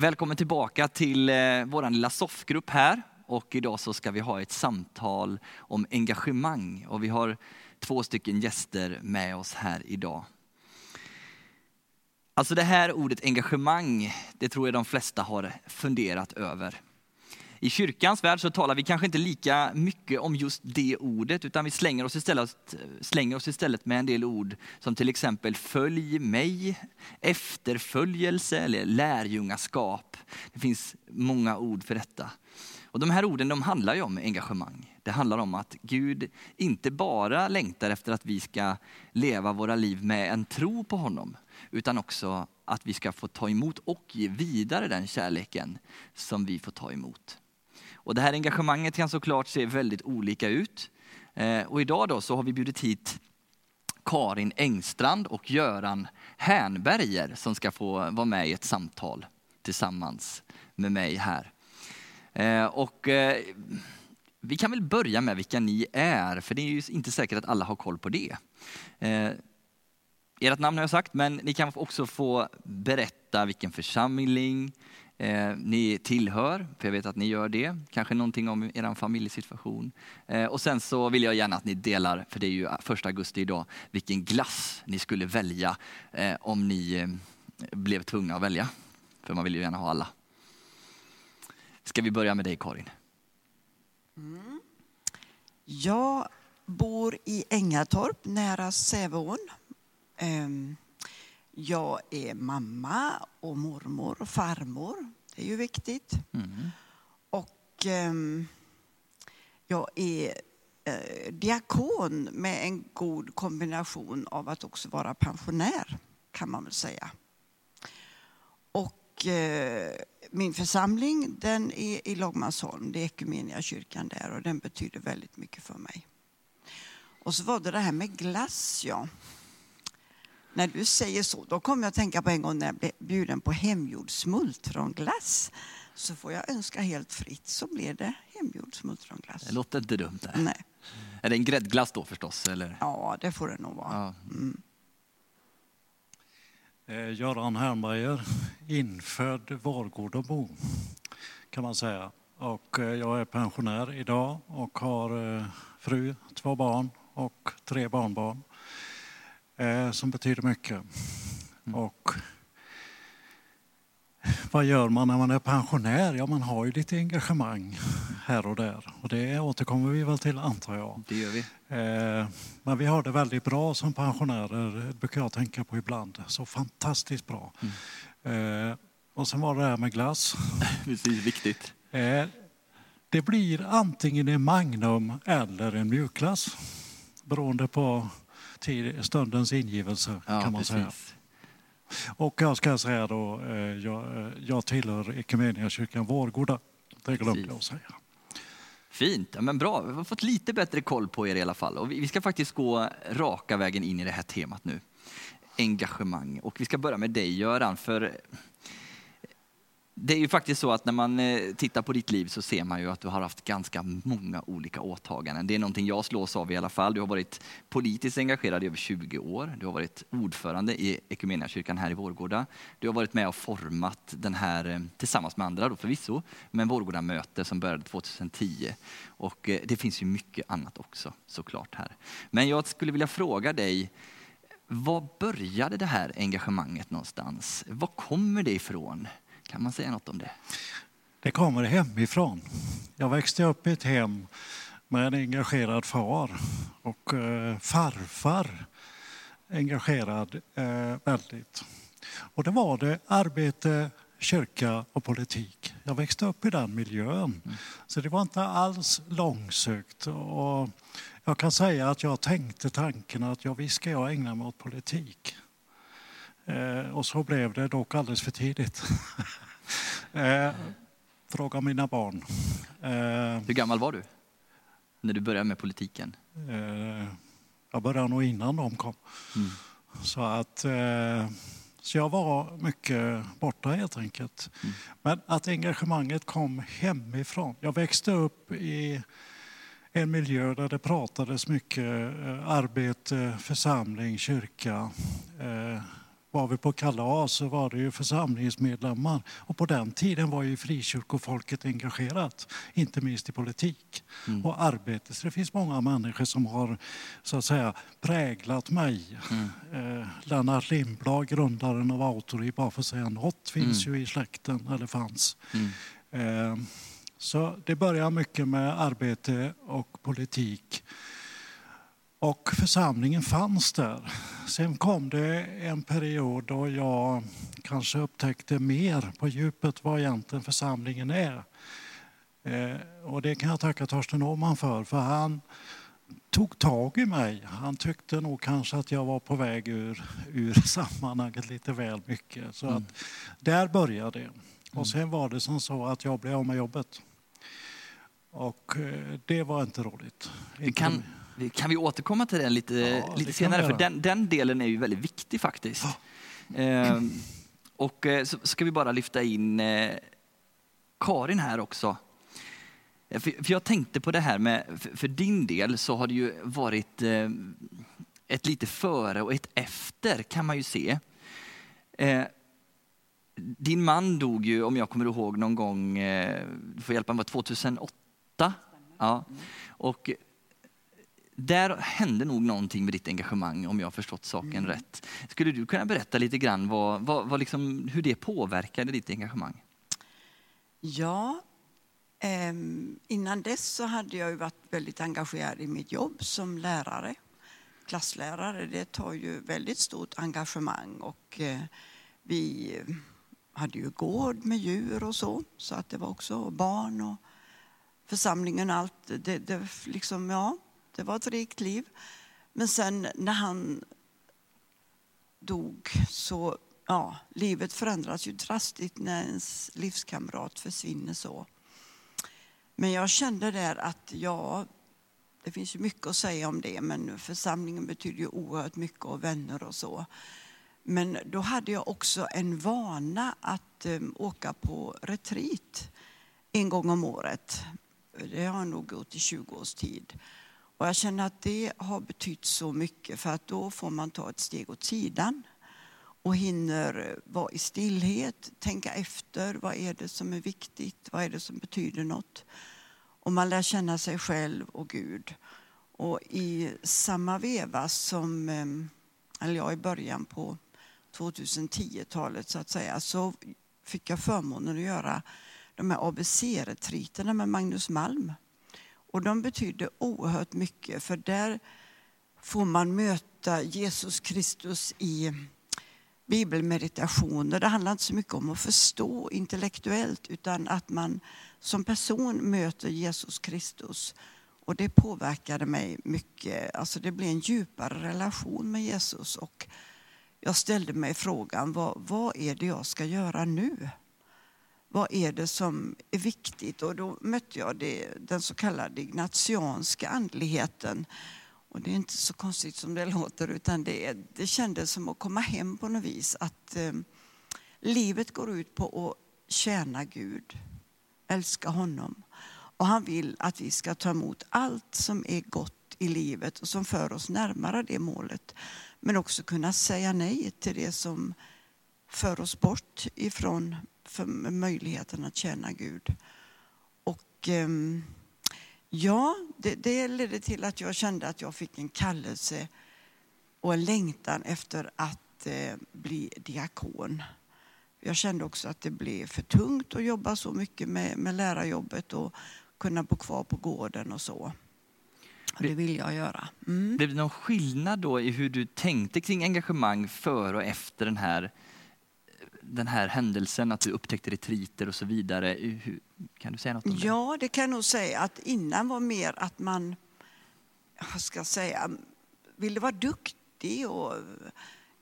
Välkommen tillbaka till eh, vår lilla soffgrupp här. Och idag så ska vi ha ett samtal om engagemang. Och vi har två stycken gäster med oss här idag. Alltså det här ordet engagemang, det tror jag de flesta har funderat över. I kyrkans värld så talar vi kanske inte lika mycket om just det ordet, utan vi slänger oss, istället, slänger oss istället med en del ord som till exempel följ mig, efterföljelse eller lärjungaskap. Det finns många ord för detta. Och de här orden de handlar ju om engagemang. Det handlar om att Gud inte bara längtar efter att vi ska leva våra liv med en tro på honom, utan också att vi ska få ta emot och ge vidare den kärleken som vi får ta emot. Och det här engagemanget kan såklart se väldigt olika ut. Eh, och idag då så har vi bjudit hit Karin Engstrand och Göran Hernberger som ska få vara med i ett samtal tillsammans med mig här. Eh, och eh, vi kan väl börja med vilka ni är, för det är ju inte säkert att alla har koll på det. Ert namn har jag sagt, men ni kan också få berätta vilken församling, eh, ni tillhör, för jag vet att ni gör det. Kanske någonting om er familjesituation. Eh, och sen så vill jag gärna att ni delar, för det är ju första augusti idag, vilken glass ni skulle välja eh, om ni eh, blev tvungna att välja. För man vill ju gärna ha alla. Ska vi börja med dig Karin? Mm. Jag bor i Ängatorp nära Säveån. Ehm, jag är mamma och mormor och farmor. Det är ju viktigt. Mm. Och eh, jag är eh, diakon med en god kombination av att också vara pensionär, kan man väl säga. Och eh, min församling den är i Långmansholm, det är Equmeniakyrkan där och den betyder väldigt mycket för mig. Och så var det det här med glass, ja. När du säger så, då kommer jag att tänka på en gång när jag blev bjuden på hemgjord smultronglass. Så får jag önska helt fritt så blir det hemgjord smultronglass. Det låter inte dumt. Det. Nej. Är det en gräddglass då förstås? Eller? Ja, det får det nog vara. Ja. Mm. Eh, Göran Hernberger, infödd Vårgårdabo kan man säga. Och eh, jag är pensionär idag och har eh, fru, två barn och tre barnbarn eh, som betyder mycket. Mm. Och vad gör man när man är pensionär? Ja, man har ju lite engagemang här och där. Och det återkommer vi väl till, antar jag. Det gör vi. Eh, men vi har det väldigt bra som pensionärer, det brukar jag tänka på ibland. Så fantastiskt bra. Mm. Eh, och sen var det det här med glass. Precis, viktigt. Eh, det blir antingen en Magnum eller en mjukglass beroende på till stundens ingivelse ja, kan man precis. säga. Och jag ska säga då, eh, jag, eh, jag tillhör Equmeniakyrkan Vårgårda. Det glömde jag att säga. Fint, ja, men bra. Vi har fått lite bättre koll på er i alla fall. Och vi ska faktiskt gå raka vägen in i det här temat nu. Engagemang. Och vi ska börja med dig Göran, för det är ju faktiskt så att när man eh, tittar på ditt liv så ser man ju att du har haft ganska många olika åtaganden. Det är någonting jag slås av i alla fall. Du har varit politiskt engagerad i över 20 år. Du har varit ordförande i Equmeniakyrkan här i Vårgårda. Du har varit med och format den här, eh, tillsammans med andra då förvisso, men Vårgårda-möte som började 2010. Och eh, det finns ju mycket annat också såklart här. Men jag skulle vilja fråga dig, var började det här engagemanget någonstans? Var kommer det ifrån? Kan man säga något om det? Det kommer hemifrån. Jag växte upp i ett hem med en engagerad far och eh, farfar engagerad eh, väldigt. Och det var det arbete, kyrka och politik. Jag växte upp i den miljön. Mm. Så det var inte alls långsökt. Och jag kan säga att jag tänkte tanken att ja, visst ska jag ägna mig åt politik. Eh, och så blev det dock alldeles för tidigt. Eh, fråga mina barn. Eh, Hur gammal var du när du började med politiken? jag började nog innan de kom. Mm. Så, att, så jag var mycket borta helt enkelt. Mm. Men att engagemanget kom hemifrån. Jag växte upp i en miljö där det pratades mycket arbete, församling, kyrka. Var vi på kalas så var det ju församlingsmedlemmar. Och på den tiden var ju frikyrkofolket engagerat, inte minst i politik Mm. och arbete. Så det finns många människor som har så att säga präglat mig. Mm. Eh, Lennart Lindblad, grundaren av Autori, bara för att säga något, finns Mm. ju i släkten, eller fanns. Mm. Eh, Så det börjar mycket med arbete och politik. Och församlingen fanns där. Sen kom det en period då jag kanske upptäckte mer på djupet vad egentligen församlingen är. Eh, Och det kan jag tacka Torsten Åhman för, för han tog tag i mig. Han tyckte nog kanske att jag var på väg ur, ur sammanhanget lite väl mycket. Så att där började det. Och sen var det som så att jag blev av med jobbet. Och eh, det var inte roligt. Inte kan, kan vi återkomma till den lite, Ja, lite senare? För den, den delen är ju väldigt viktig faktiskt. Ehm, och eh, så ska vi bara lyfta in eh, Karin här också. För, för jag tänkte på det här med, för, för din del så har det ju varit eh, ett lite före och ett efter kan man ju se. Eh, din man dog ju, om jag kommer ihåg, någon gång, eh, du får hjälpa mig, var 2008? Ja. Och där hände nog någonting med ditt engagemang om jag har förstått saken rätt. Skulle du kunna berätta lite grann vad, vad, vad liksom, hur det påverkade ditt engagemang? Ja, ehm, innan dess så hade jag ju varit väldigt engagerad i mitt jobb som lärare. Klasslärare, det tar ju väldigt stort engagemang och eh, vi hade ju gård med djur och så, så att det var också barn och församlingen och allt. Det, det, liksom, ja, det var ett rikt liv. Men sen när han dog så, ja, livet förändras ju drastiskt när ens livskamrat försvinner så. Men jag kände där att, ja, det finns ju mycket att säga om det, men församlingen betyder ju oerhört mycket och vänner och så. Men då hade jag också en vana att um, åka på retreat en gång om året. Det har jag nog gjort i 20 års tid. Och jag känner att det har betytt så mycket för att då får man ta ett steg åt sidan och hinner vara i stillhet, tänka efter. Vad är det som är viktigt? Vad är det som betyder något? Och man lär känna sig själv och Gud. Och i samma veva som, ehm, eller ja, i början på 2010-talet så att säga, så fick jag förmånen att göra de här ABC-retriterna med Magnus Malm. Och de betydde oerhört mycket för där får man möta Jesus Kristus i bibelmeditationer. Det handlar inte så mycket om att förstå intellektuellt utan att man som person möter Jesus Kristus. Och det påverkade mig mycket. Alltså det blev en djupare relation med Jesus och jag ställde mig frågan, vad, vad är det jag ska göra nu? Vad är det som är viktigt? Och då mötte jag det, den så kallade ignatianska andligheten. Och det är inte så konstigt som det låter utan det, det kändes som att komma hem på något vis. Att eh, livet går ut på att tjäna Gud, älska honom. Och han vill att vi ska ta emot allt som är gott i livet och som för oss närmare det målet. Men också kunna säga nej till det som för oss bort ifrån för möjligheten att tjäna Gud. Och ehm, ja, det, det ledde till att jag kände att jag fick en kallelse och en längtan efter att eh, bli diakon. Jag kände också att det blev för tungt att jobba så mycket med, med lärarjobbet och kunna bo kvar på gården och så. Och det vill jag göra. Mm. Blev det någon skillnad då i hur du tänkte kring engagemang före och efter den här, den här händelsen, att du upptäckte retriter och så vidare? Hur, kan du säga något om det? Ja, det kan jag nog säga att innan var mer att man, vad ska jag säga, ville vara duktig och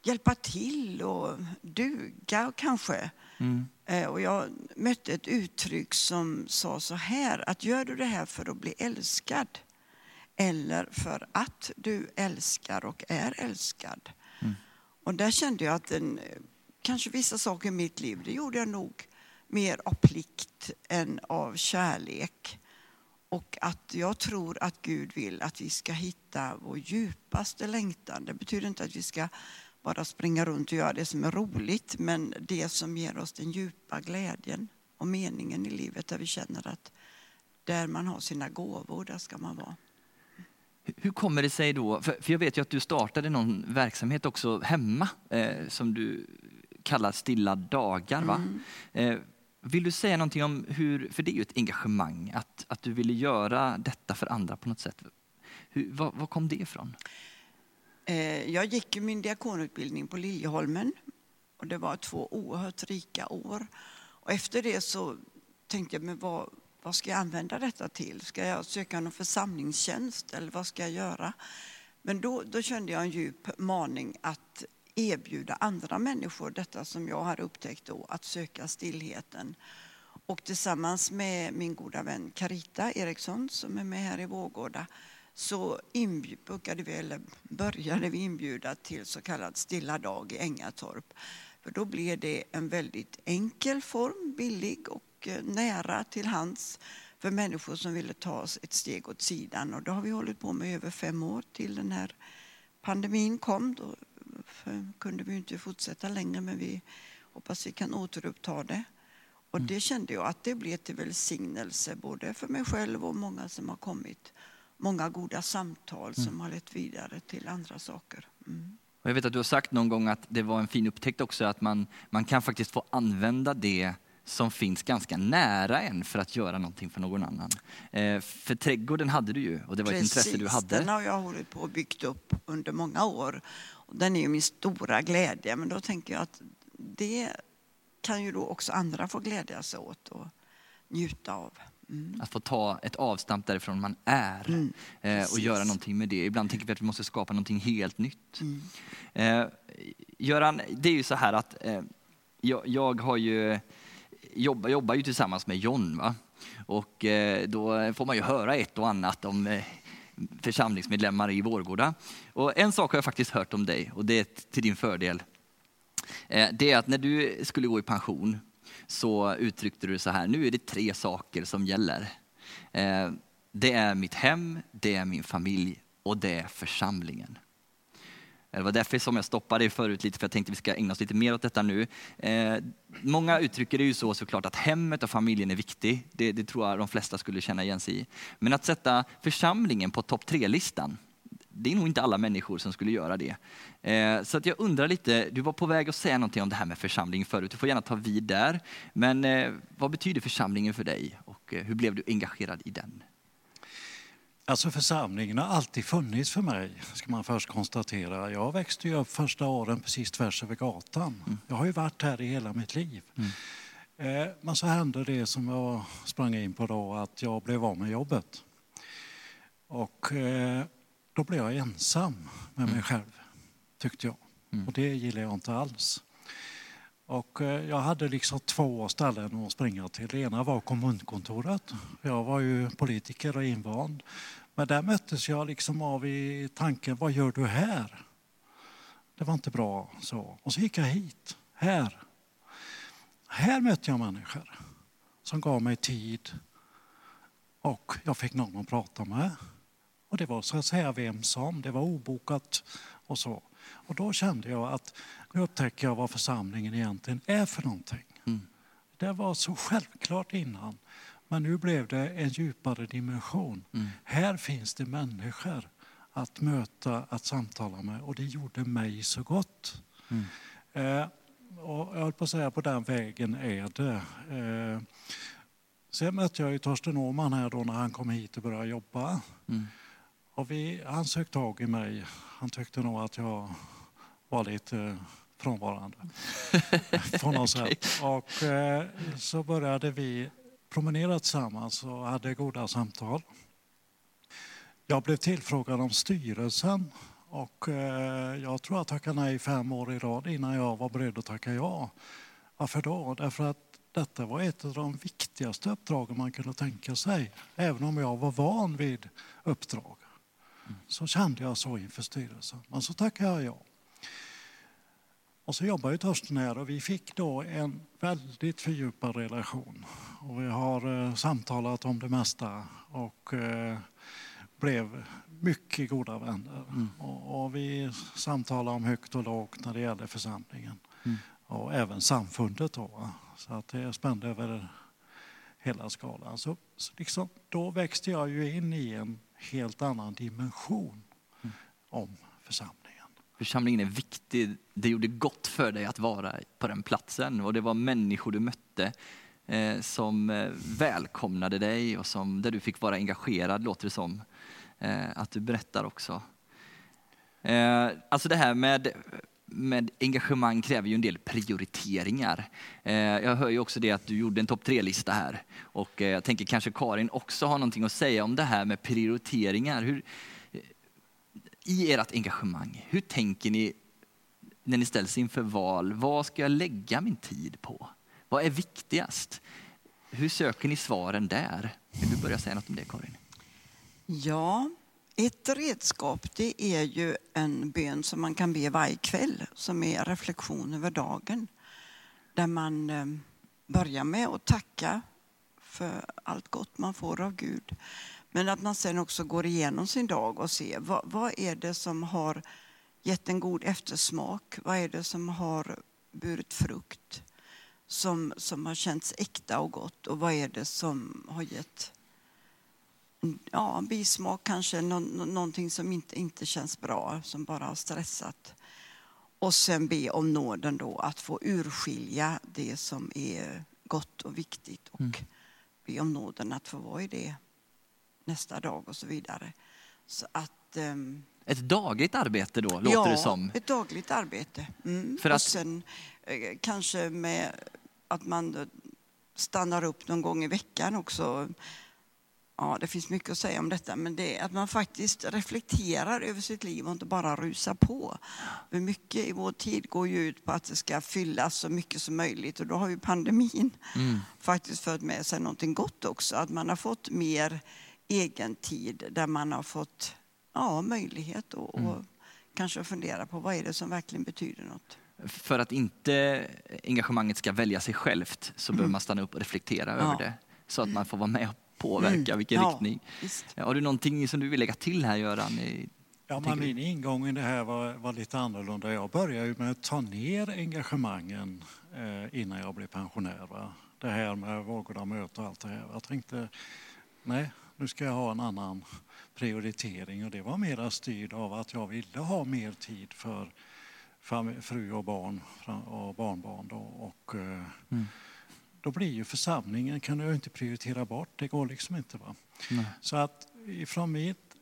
hjälpa till och duga kanske. Mm. Eh, Och jag mötte ett uttryck som sa så här, att gör du det här för att bli älskad eller för att du älskar och är älskad. Mm. Och där kände jag att den, kanske vissa saker i mitt liv, det gjorde jag nog mer av plikt än av kärlek. Och att jag tror att Gud vill att vi ska hitta vår djupaste längtan. Det betyder inte att vi ska bara springa runt och göra det som är roligt, men det som ger oss den djupa glädjen och meningen i livet där vi känner att där man har sina gåvor, där ska man vara. Hur kommer det sig då, för, jag vet ju att du startade någon verksamhet också hemma eh, som du kallar Stilla dagar. Va? Mm. Eh, vill du säga någonting om hur, för det är ju ett engagemang, att, att du ville göra detta för andra på något sätt. Hur, var, var kom det ifrån? Eh, jag gick min diakonutbildning på Liljeholmen och det var två oerhört rika år. Och efter det så tänkte jag, men vad, vad ska jag använda detta till? Ska jag söka någon församlingstjänst eller vad ska jag göra? Men då, då kände jag en djup maning att erbjuda andra människor detta som jag hade upptäckt då, att söka stillheten. Och tillsammans med min goda vän Carita Eriksson som är med här i Vårgårda så inbjud, vi, eller började vi inbjuda till så kallad stilla dag i Ängatorp. För då blev det en väldigt enkel form, billig och eh, nära till hands för människor som ville ta ett steg åt sidan. Och det har vi hållit på med i över fem år till den här pandemin kom. Då kunde vi inte fortsätta längre men vi hoppas vi kan återuppta det. Och mm. det kände jag att det blev till välsignelse både för mig själv och många som har kommit. Många goda samtal som mm. har lett vidare till andra saker. Mm. Och jag vet att du har sagt någon gång att det var en fin upptäckt också att man, man kan faktiskt få använda det som finns ganska nära en för att göra någonting för någon annan. Eh, för trädgården hade du ju och det var Precis, ett intresse du hade. den har jag hållit på och byggt upp under många år. Den är ju min stora glädje men då tänker jag att det kan ju då också andra få glädja sig åt och njuta av. Mm. Att få ta ett avstamp därifrån man är mm, eh, och göra någonting med det. Ibland tänker vi att vi måste skapa någonting helt nytt. Mm. Eh, Göran, det är ju så här att eh, jag, jag, har ju, jobbar, jobbar ju tillsammans med John. Va? Och eh, då får man ju höra ett och annat om eh, församlingsmedlemmar i Vårgårda. Och en sak har jag faktiskt hört om dig och det är till din fördel. Eh, det är att när du skulle gå i pension så uttryckte du så här, nu är det tre saker som gäller. Eh, det är mitt hem, det är min familj och det är församlingen. Det var därför som jag stoppade dig förut lite, för jag tänkte att vi ska ägna oss lite mer åt detta nu. Eh, många uttrycker det ju så såklart att hemmet och familjen är viktig. Det, det, tror jag de flesta skulle känna igen sig i. Men att sätta församlingen på topp tre-listan, det är nog inte alla människor som skulle göra det. Eh, så att jag undrar lite, du var på väg att säga någonting om det här med församling förut. Du får gärna ta vid där. Men eh, vad betyder församlingen för dig och eh, hur blev du engagerad i den? Alltså församlingen har alltid funnits för mig, ska man först konstatera. Jag växte ju upp första åren precis tvärs över gatan. Mm. Jag har ju varit här i hela mitt liv. Mm. Men så hände det som jag sprang in på då, att jag blev av med jobbet. Och då blev jag ensam med mig mm. själv, tyckte jag. Mm. Och det gillade jag inte alls. Och eh, jag hade liksom två ställen att springa till. Det ena var kommunkontoret. Jag var ju politiker och invand. Men där möttes jag liksom av i tanken, vad gör du här? Det var inte bra så. Och så gick jag hit, här. Här mötte jag människor som gav mig tid och jag fick någon att prata med. Och det var så att säga vem som, det var obokat och så. Och då kände jag att nu upptäcker jag vad församlingen egentligen är för någonting. Mm. Det var så självklart innan. Men nu blev det en djupare dimension. Mm. Här finns det människor att möta, att samtala med och det gjorde mig så gott. Mm. Eh, och jag höll på att säga, på den vägen är det. Eh, sen mötte jag ju Torsten Åhman här då när han kom hit och började jobba. Mm. Och vi, han sökte tag i mig. Han tyckte nog att jag var lite frånvarande på något sätt. Och eh, så började vi promenera tillsammans och hade goda samtal. Jag blev tillfrågad om styrelsen och eh, jag tror jag tackade nej fem år i rad innan jag var beredd att tacka ja. Varför då? Därför att detta var ett av de viktigaste uppdragen man kunde tänka sig, även om jag var van vid uppdrag. Så kände jag så inför styrelsen. Men så tackade jag ja. Och så jobbar ju Torsten här och vi fick då en väldigt fördjupad relation. Och vi har eh, samtalat om det mesta och eh, blev mycket goda vänner. Och, och vi samtalar om högt och lågt när det gäller församlingen. Och även samfundet. Då? Så att det spände över hela skalan. Så, så liksom, då växte jag ju in i en helt annan dimension om församlingen. Församlingen är viktig. Det gjorde gott för dig att vara på den platsen och det var människor du mötte eh, som eh, välkomnade dig och som, där du fick vara engagerad, låter det som. Eh, att du berättar också. Eh, alltså det här med, med engagemang kräver ju en del prioriteringar. Eh, jag hör ju också det att du gjorde en topp tre-lista här och eh, jag tänker kanske Karin också har någonting att säga om det här med prioriteringar. Hur, eh, i ert engagemang, hur tänker ni när ni ställs inför val? Vad ska jag lägga min tid på? Vad är viktigast? Hur söker ni svaren där? Vill du börja säga något om det Karin? Ja, ett redskap det är ju en bön som man kan be varje kväll som är reflektion över dagen. Där man eh, börjar med att tacka för allt gott man får av Gud. Men att man sen också går igenom sin dag och ser vad, vad är det som har gett en god eftersmak? Vad är det som har burit frukt? Som, som har känts äkta och gott och vad är det som har gett ja, bismak kanske, nå, någonting som inte, inte känns bra, som bara har stressat. Och sen be om nåden då att få urskilja det som är gott och viktigt och mm. be om nåden att få vara i det nästa dag och så vidare. Så att, um, ett dagligt arbete då, låter ja, det som? ett dagligt arbete. Mm. För att... Och sen eh, kanske med att man stannar upp någon gång i veckan också. Ja, det finns mycket att säga om detta, men det är att man faktiskt reflekterar över sitt liv och inte bara rusar på. För mycket i vår tid går ju ut på att det ska fyllas så mycket som möjligt och då har ju pandemin mm. faktiskt fört med sig någonting gott också. Att man har fått mer egen tid där man har fått ja, möjlighet och, mm. kanske fundera på vad är det som verkligen betyder något. För att inte engagemanget ska välja sig självt så mm. behöver man stanna upp och reflektera ja. över det. Så att man får vara med påverka mm. vilken ja, riktning. Visst. Har du någonting som du vill lägga till här Göran? Ja, men min ingång i det här var, var lite annorlunda. Jag började med att ta ner engagemangen eh, innan jag blev pensionär. Va? Det här med Vårgårda möte och allt det här. Jag tänkte, nej, nu ska jag ha en annan prioritering och det var mera styrd av att jag ville ha mer tid för fru och barn och barnbarn. Då. Och, eh, mm. Då blir ju församlingen, kan jag inte prioritera bort, det går liksom inte. Va? Så att ifrån mitt,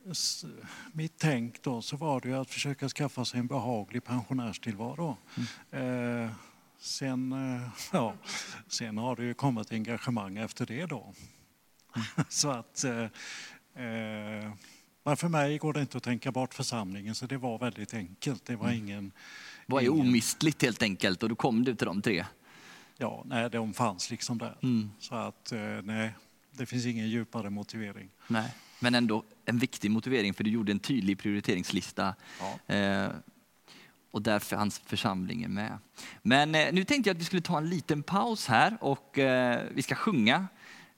mitt tänk då så var det att försöka skaffa sig en behaglig pensionärstillvaro. Mm. Eh, sen, eh, ja, sen har det ju kommit engagemang efter det då. så att, eh, eh, men för mig går det inte att tänka bort församlingen, så det var väldigt enkelt. Det var mm. ingen... Vad är omistligt helt enkelt? Och då kom du till de tre? Ja, nej, de fanns liksom där. Mm. Så att, eh, nej, det finns ingen djupare motivering. Nej, men ändå en viktig motivering, för du gjorde en tydlig prioriteringslista. Ja. Eh, och där fanns församlingen med. Men eh, nu tänkte jag att vi skulle ta en liten paus här och eh, vi ska sjunga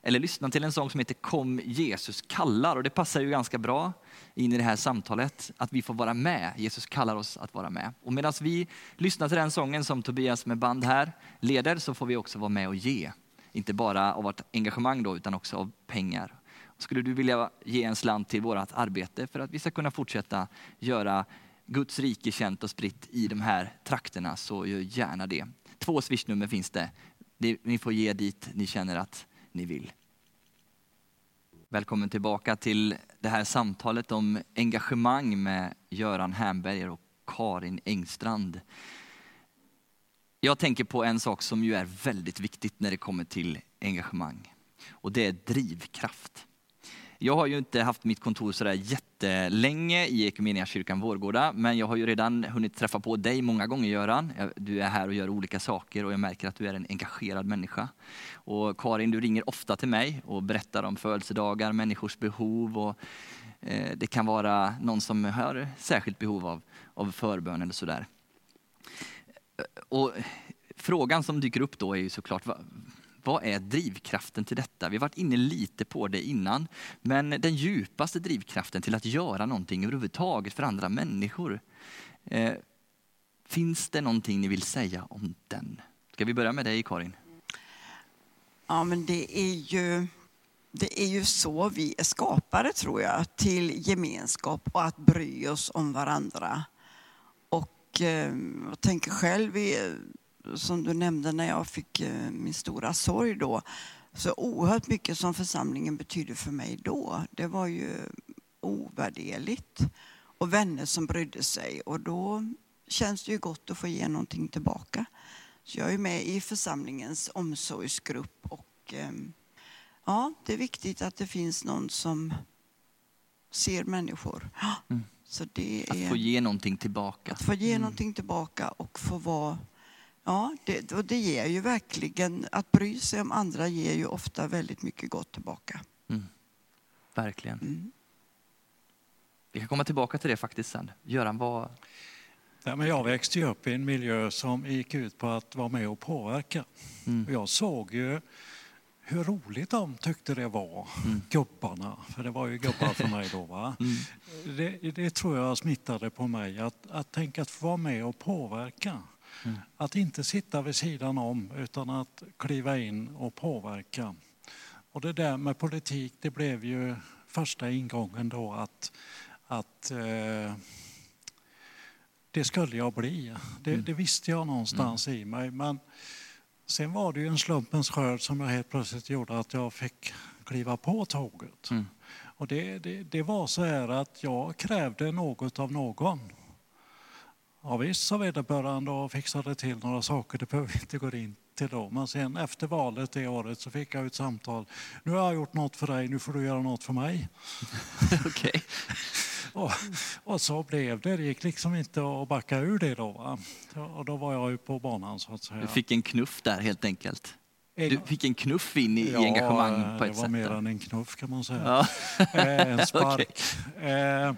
eller lyssna till en sång som heter Kom Jesus kallar. Och det passar ju ganska bra in i det här samtalet, att vi får vara med. Jesus kallar oss att vara med. Och medan vi lyssnar till den sången som Tobias med band här leder, så får vi också vara med och ge. Inte bara av vårt engagemang då, utan också av pengar. Skulle du vilja ge en slant till vårt arbete för att vi ska kunna fortsätta göra Guds rike känt och spritt i de här trakterna, så gör gärna det. Två swishnummer finns det. Ni får ge dit ni känner att ni vill. Välkommen tillbaka till det här samtalet om engagemang med Göran Hernberger och Karin Engstrand. Jag tänker på en sak som ju är väldigt viktigt när det kommer till engagemang. Och det är drivkraft. Jag har ju inte haft mitt kontor sådär jättelänge i kyrkan Vårgårda, men jag har ju redan hunnit träffa på dig många gånger Göran. Du är här och gör olika saker och jag märker att du är en engagerad människa. Och Karin, du ringer ofta till mig och berättar om födelsedagar, människors behov och eh, det kan vara någon som har särskilt behov av, av förbön eller sådär. Eh, och frågan som dyker upp då är ju såklart, vad är drivkraften till detta? Vi har varit inne lite på det innan, men den djupaste drivkraften till att göra någonting överhuvudtaget för andra människor. Eh, finns det någonting ni vill säga om den? Ska vi börja med dig Karin? Ja, men det är ju, det är ju så vi är skapade tror jag, till gemenskap och att bry oss om varandra. Och eh, jag tänker själv, som du nämnde när jag fick eh, min stora sorg då, så oerhört mycket som församlingen betydde för mig då. Det var ju ovärderligt. Och vänner som brydde sig. Och då känns det ju gott att få ge någonting tillbaka. Så jag är med i församlingens omsorgsgrupp och ehm, ja, det är viktigt att det finns någon som ser människor. Mm. Så det Att är, få ge någonting tillbaka. att få ge någonting tillbaka och få vara Ja, det, och det ger ju verkligen, att bry sig om andra ger ju ofta väldigt mycket gott tillbaka. Mm. Verkligen. Mm. Vi kan komma tillbaka till det faktiskt sen. Göran, vad... Ja, men jag växte ju upp i en miljö som gick ut på att vara med och påverka. Mm. Och jag såg ju hur roligt de tyckte det var, Mm. gubbarna. För det var ju gubbar för mig då. Va? Mm. Det, det tror jag smittade på mig, att, att tänka att få vara med och påverka. Mm. Att inte sitta vid sidan om, utan att kliva in och påverka. Och det där med politik, det blev ju första ingången då att, att eh, det skulle jag bli. Det, Mm. det visste jag någonstans i mig. Men sen var det ju en slumpens skörd som jag helt plötsligt gjorde att jag fick kliva på tåget. Mm. Och det, det, det var så här att jag krävde något av någon. Ja, visst sa vederbörande och fixade till några saker, det behöver vi inte gå in till då. Men sen efter valet det året så fick jag ett samtal. Nu har jag gjort något för dig, nu får du göra något för mig. Okej. Och, och så blev det. Det gick liksom inte att backa ur det då. Va? Och då var jag ju på banan så att säga. Du fick en knuff där helt enkelt. Du fick en knuff in i, Ja, engagemang på ett det var sätt. mer än en knuff kan man säga. Ja. Eh, en spark. Eh,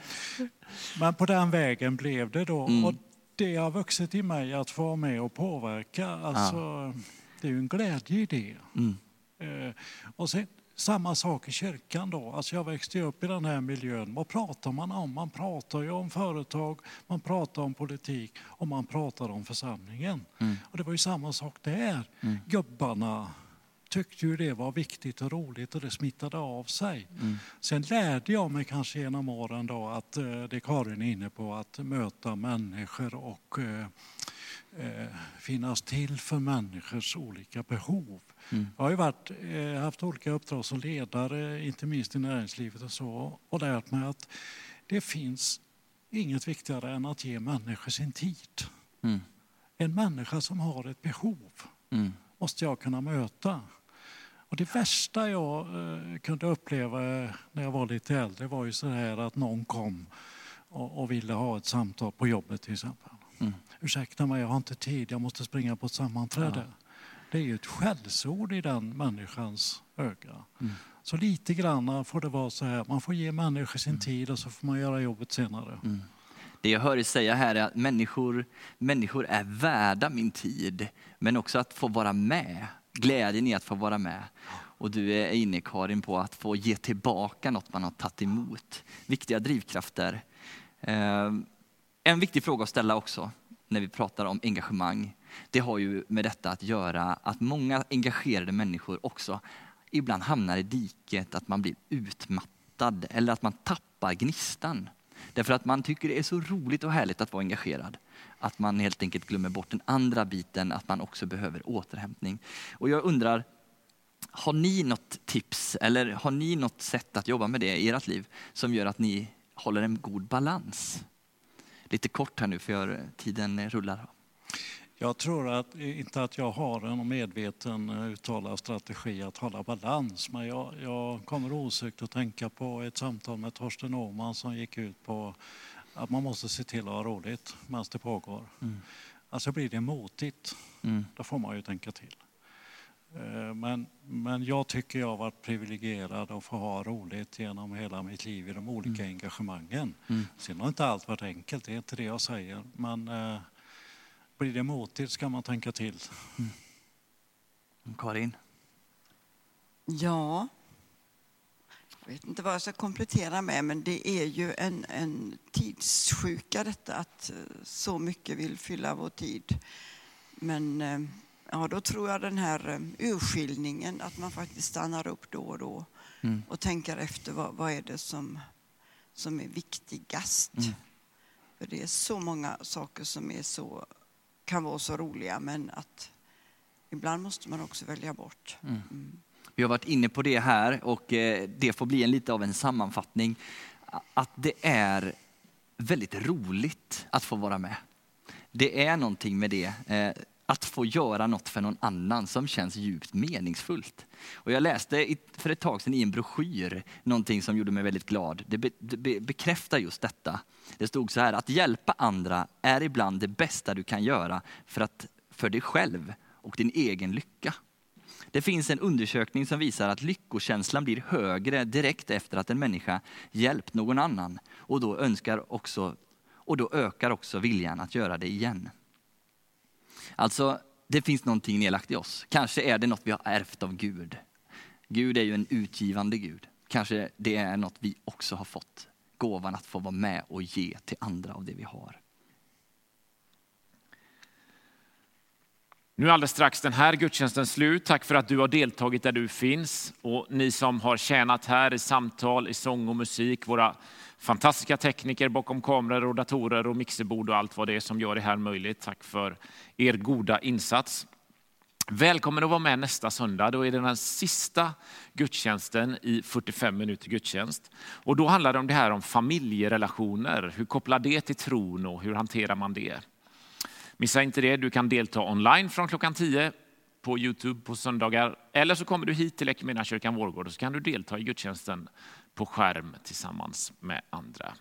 Men på den vägen blev det då. Mm. Och det har vuxit i mig att få vara med och påverka. Alltså, Det är ju en glädje i det. Mm. Eh, Och sen, samma sak i kyrkan då. Alltså jag växte upp i den här miljön. Vad pratar man om? Man pratar ju om företag, man pratar om politik och man pratar om församlingen. Mm. Och det var ju samma sak där. Mm. Gubbarna tyckte ju det var viktigt och roligt och det smittade av sig. Mm. Sen lärde jag mig kanske genom åren då att eh, det Karin är inne på, att möta människor och eh, eh, finnas till för människors olika behov. Mm. Jag har ju varit, eh, haft olika uppdrag som ledare, inte minst i näringslivet och så, och lärt mig att det finns inget viktigare än att ge människor sin tid. Mm. En människa som har ett behov Mm. måste jag kunna möta. Och det värsta jag eh, kunde uppleva när jag var lite äldre var ju så här att någon kom och, ville ha ett samtal på jobbet till exempel. Mm. Ursäkta mig, jag har inte tid, jag måste springa på ett sammanträde. Ja. Det är ju ett skällsord i den människans öga. Mm. Så lite grann får det vara så här, man får ge människor sin tid och så får man göra jobbet senare. Mm. Det jag hör dig säga här är att människor, människor är värda min tid, men också att få vara med. Glädjen i att få vara med. Och du är inne Karin på att få ge tillbaka något man har tagit emot. Viktiga drivkrafter. Eh, En viktig fråga att ställa också när vi pratar om engagemang, det har ju med detta att göra att många engagerade människor också ibland hamnar i diket att man blir utmattad eller att man tappar gnistan. Därför att man tycker det är så roligt och härligt att vara engagerad. Att man helt enkelt glömmer bort den andra biten, att man också behöver återhämtning. Och jag undrar, har ni något tips eller har ni något sätt att jobba med det i ert liv som gör att ni håller en god balans? Lite kort här nu för tiden rullar. Jag tror att, inte att jag har en medveten eh, uttalad strategi att hålla balans, men jag, jag kommer osökt att tänka på ett samtal med Torsten Åhman som gick ut på att man måste se till att ha roligt medan det pågår. Mm. Alltså blir det motigt, Mm. då får man ju tänka till. Eh, Men, men jag tycker jag har varit privilegierad att få ha roligt genom hela mitt liv i de olika engagemangen. Mm. Sen har inte allt varit enkelt, det är inte det jag säger. Men eh, blir det motigt ska man tänka till. Karin? Ja, jag vet inte vad jag ska komplettera med, men det är ju en, en tidssjuka detta att eh, så mycket vill fylla vår tid. Men eh, ja, då tror jag den här eh, urskiljningen, att man faktiskt stannar upp då och då mm. och tänker efter vad, vad är det som, som är viktigast. Mm. För det är så många saker som är så, kan vara så roliga, men att ibland måste man också välja bort. Mm. mm. Vi har varit inne på det här och eh, det får bli en lite av en sammanfattning. Att det är väldigt roligt att få vara med. Det är någonting med det. Att få göra något för någon annan som känns djupt meningsfullt. Och jag läste för ett tag sedan i en broschyr någonting som gjorde mig väldigt glad. Det, be, det bekräftar just detta. Det stod så här, att hjälpa andra är ibland det bästa du kan göra för, att, för dig själv och din egen lycka. Det finns en undersökning som visar att lyckokänslan blir högre direkt efter att en människa hjälpt någon annan och då, önskar också, och då ökar också viljan att göra det igen. Alltså, det finns någonting nedlagt i oss. Kanske är det något vi har ärvt av Gud. Gud är ju en utgivande Gud. Kanske det är något vi också har fått. Gåvan att få vara med och ge till andra av det vi har. Nu är alldeles strax den här gudstjänsten slut. Tack för att du har deltagit där du finns. Och ni som har tjänat här i samtal, i sång och musik, våra fantastiska tekniker bakom kameror och datorer och mixerbord och allt vad det är som gör det här möjligt. Tack för er goda insats. Välkommen att vara med nästa söndag. Då är det den sista gudstjänsten i 45 minuter gudstjänst. Och då handlar det om det här om familjerelationer. Hur kopplar det till tron och hur hanterar man det? Missa inte det. Du kan delta online från klockan 10 på Youtube på söndagar. Eller så kommer du hit till Equmeniakyrkan Vårgård och så kan du delta i gudstjänsten på skärm tillsammans med andra.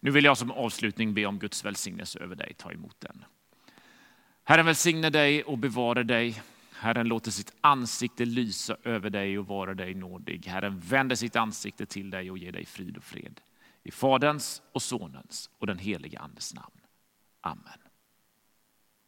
Nu vill jag som avslutning be om Guds välsignelse över dig. Ta emot den. Herren välsigne dig och bevara dig. Herren låter sitt ansikte lysa över dig och vara dig nådig. Herren vänder sitt ansikte till dig och ger dig frid och fred. I Faderns och Sonens och den helige Andes namn. Amen.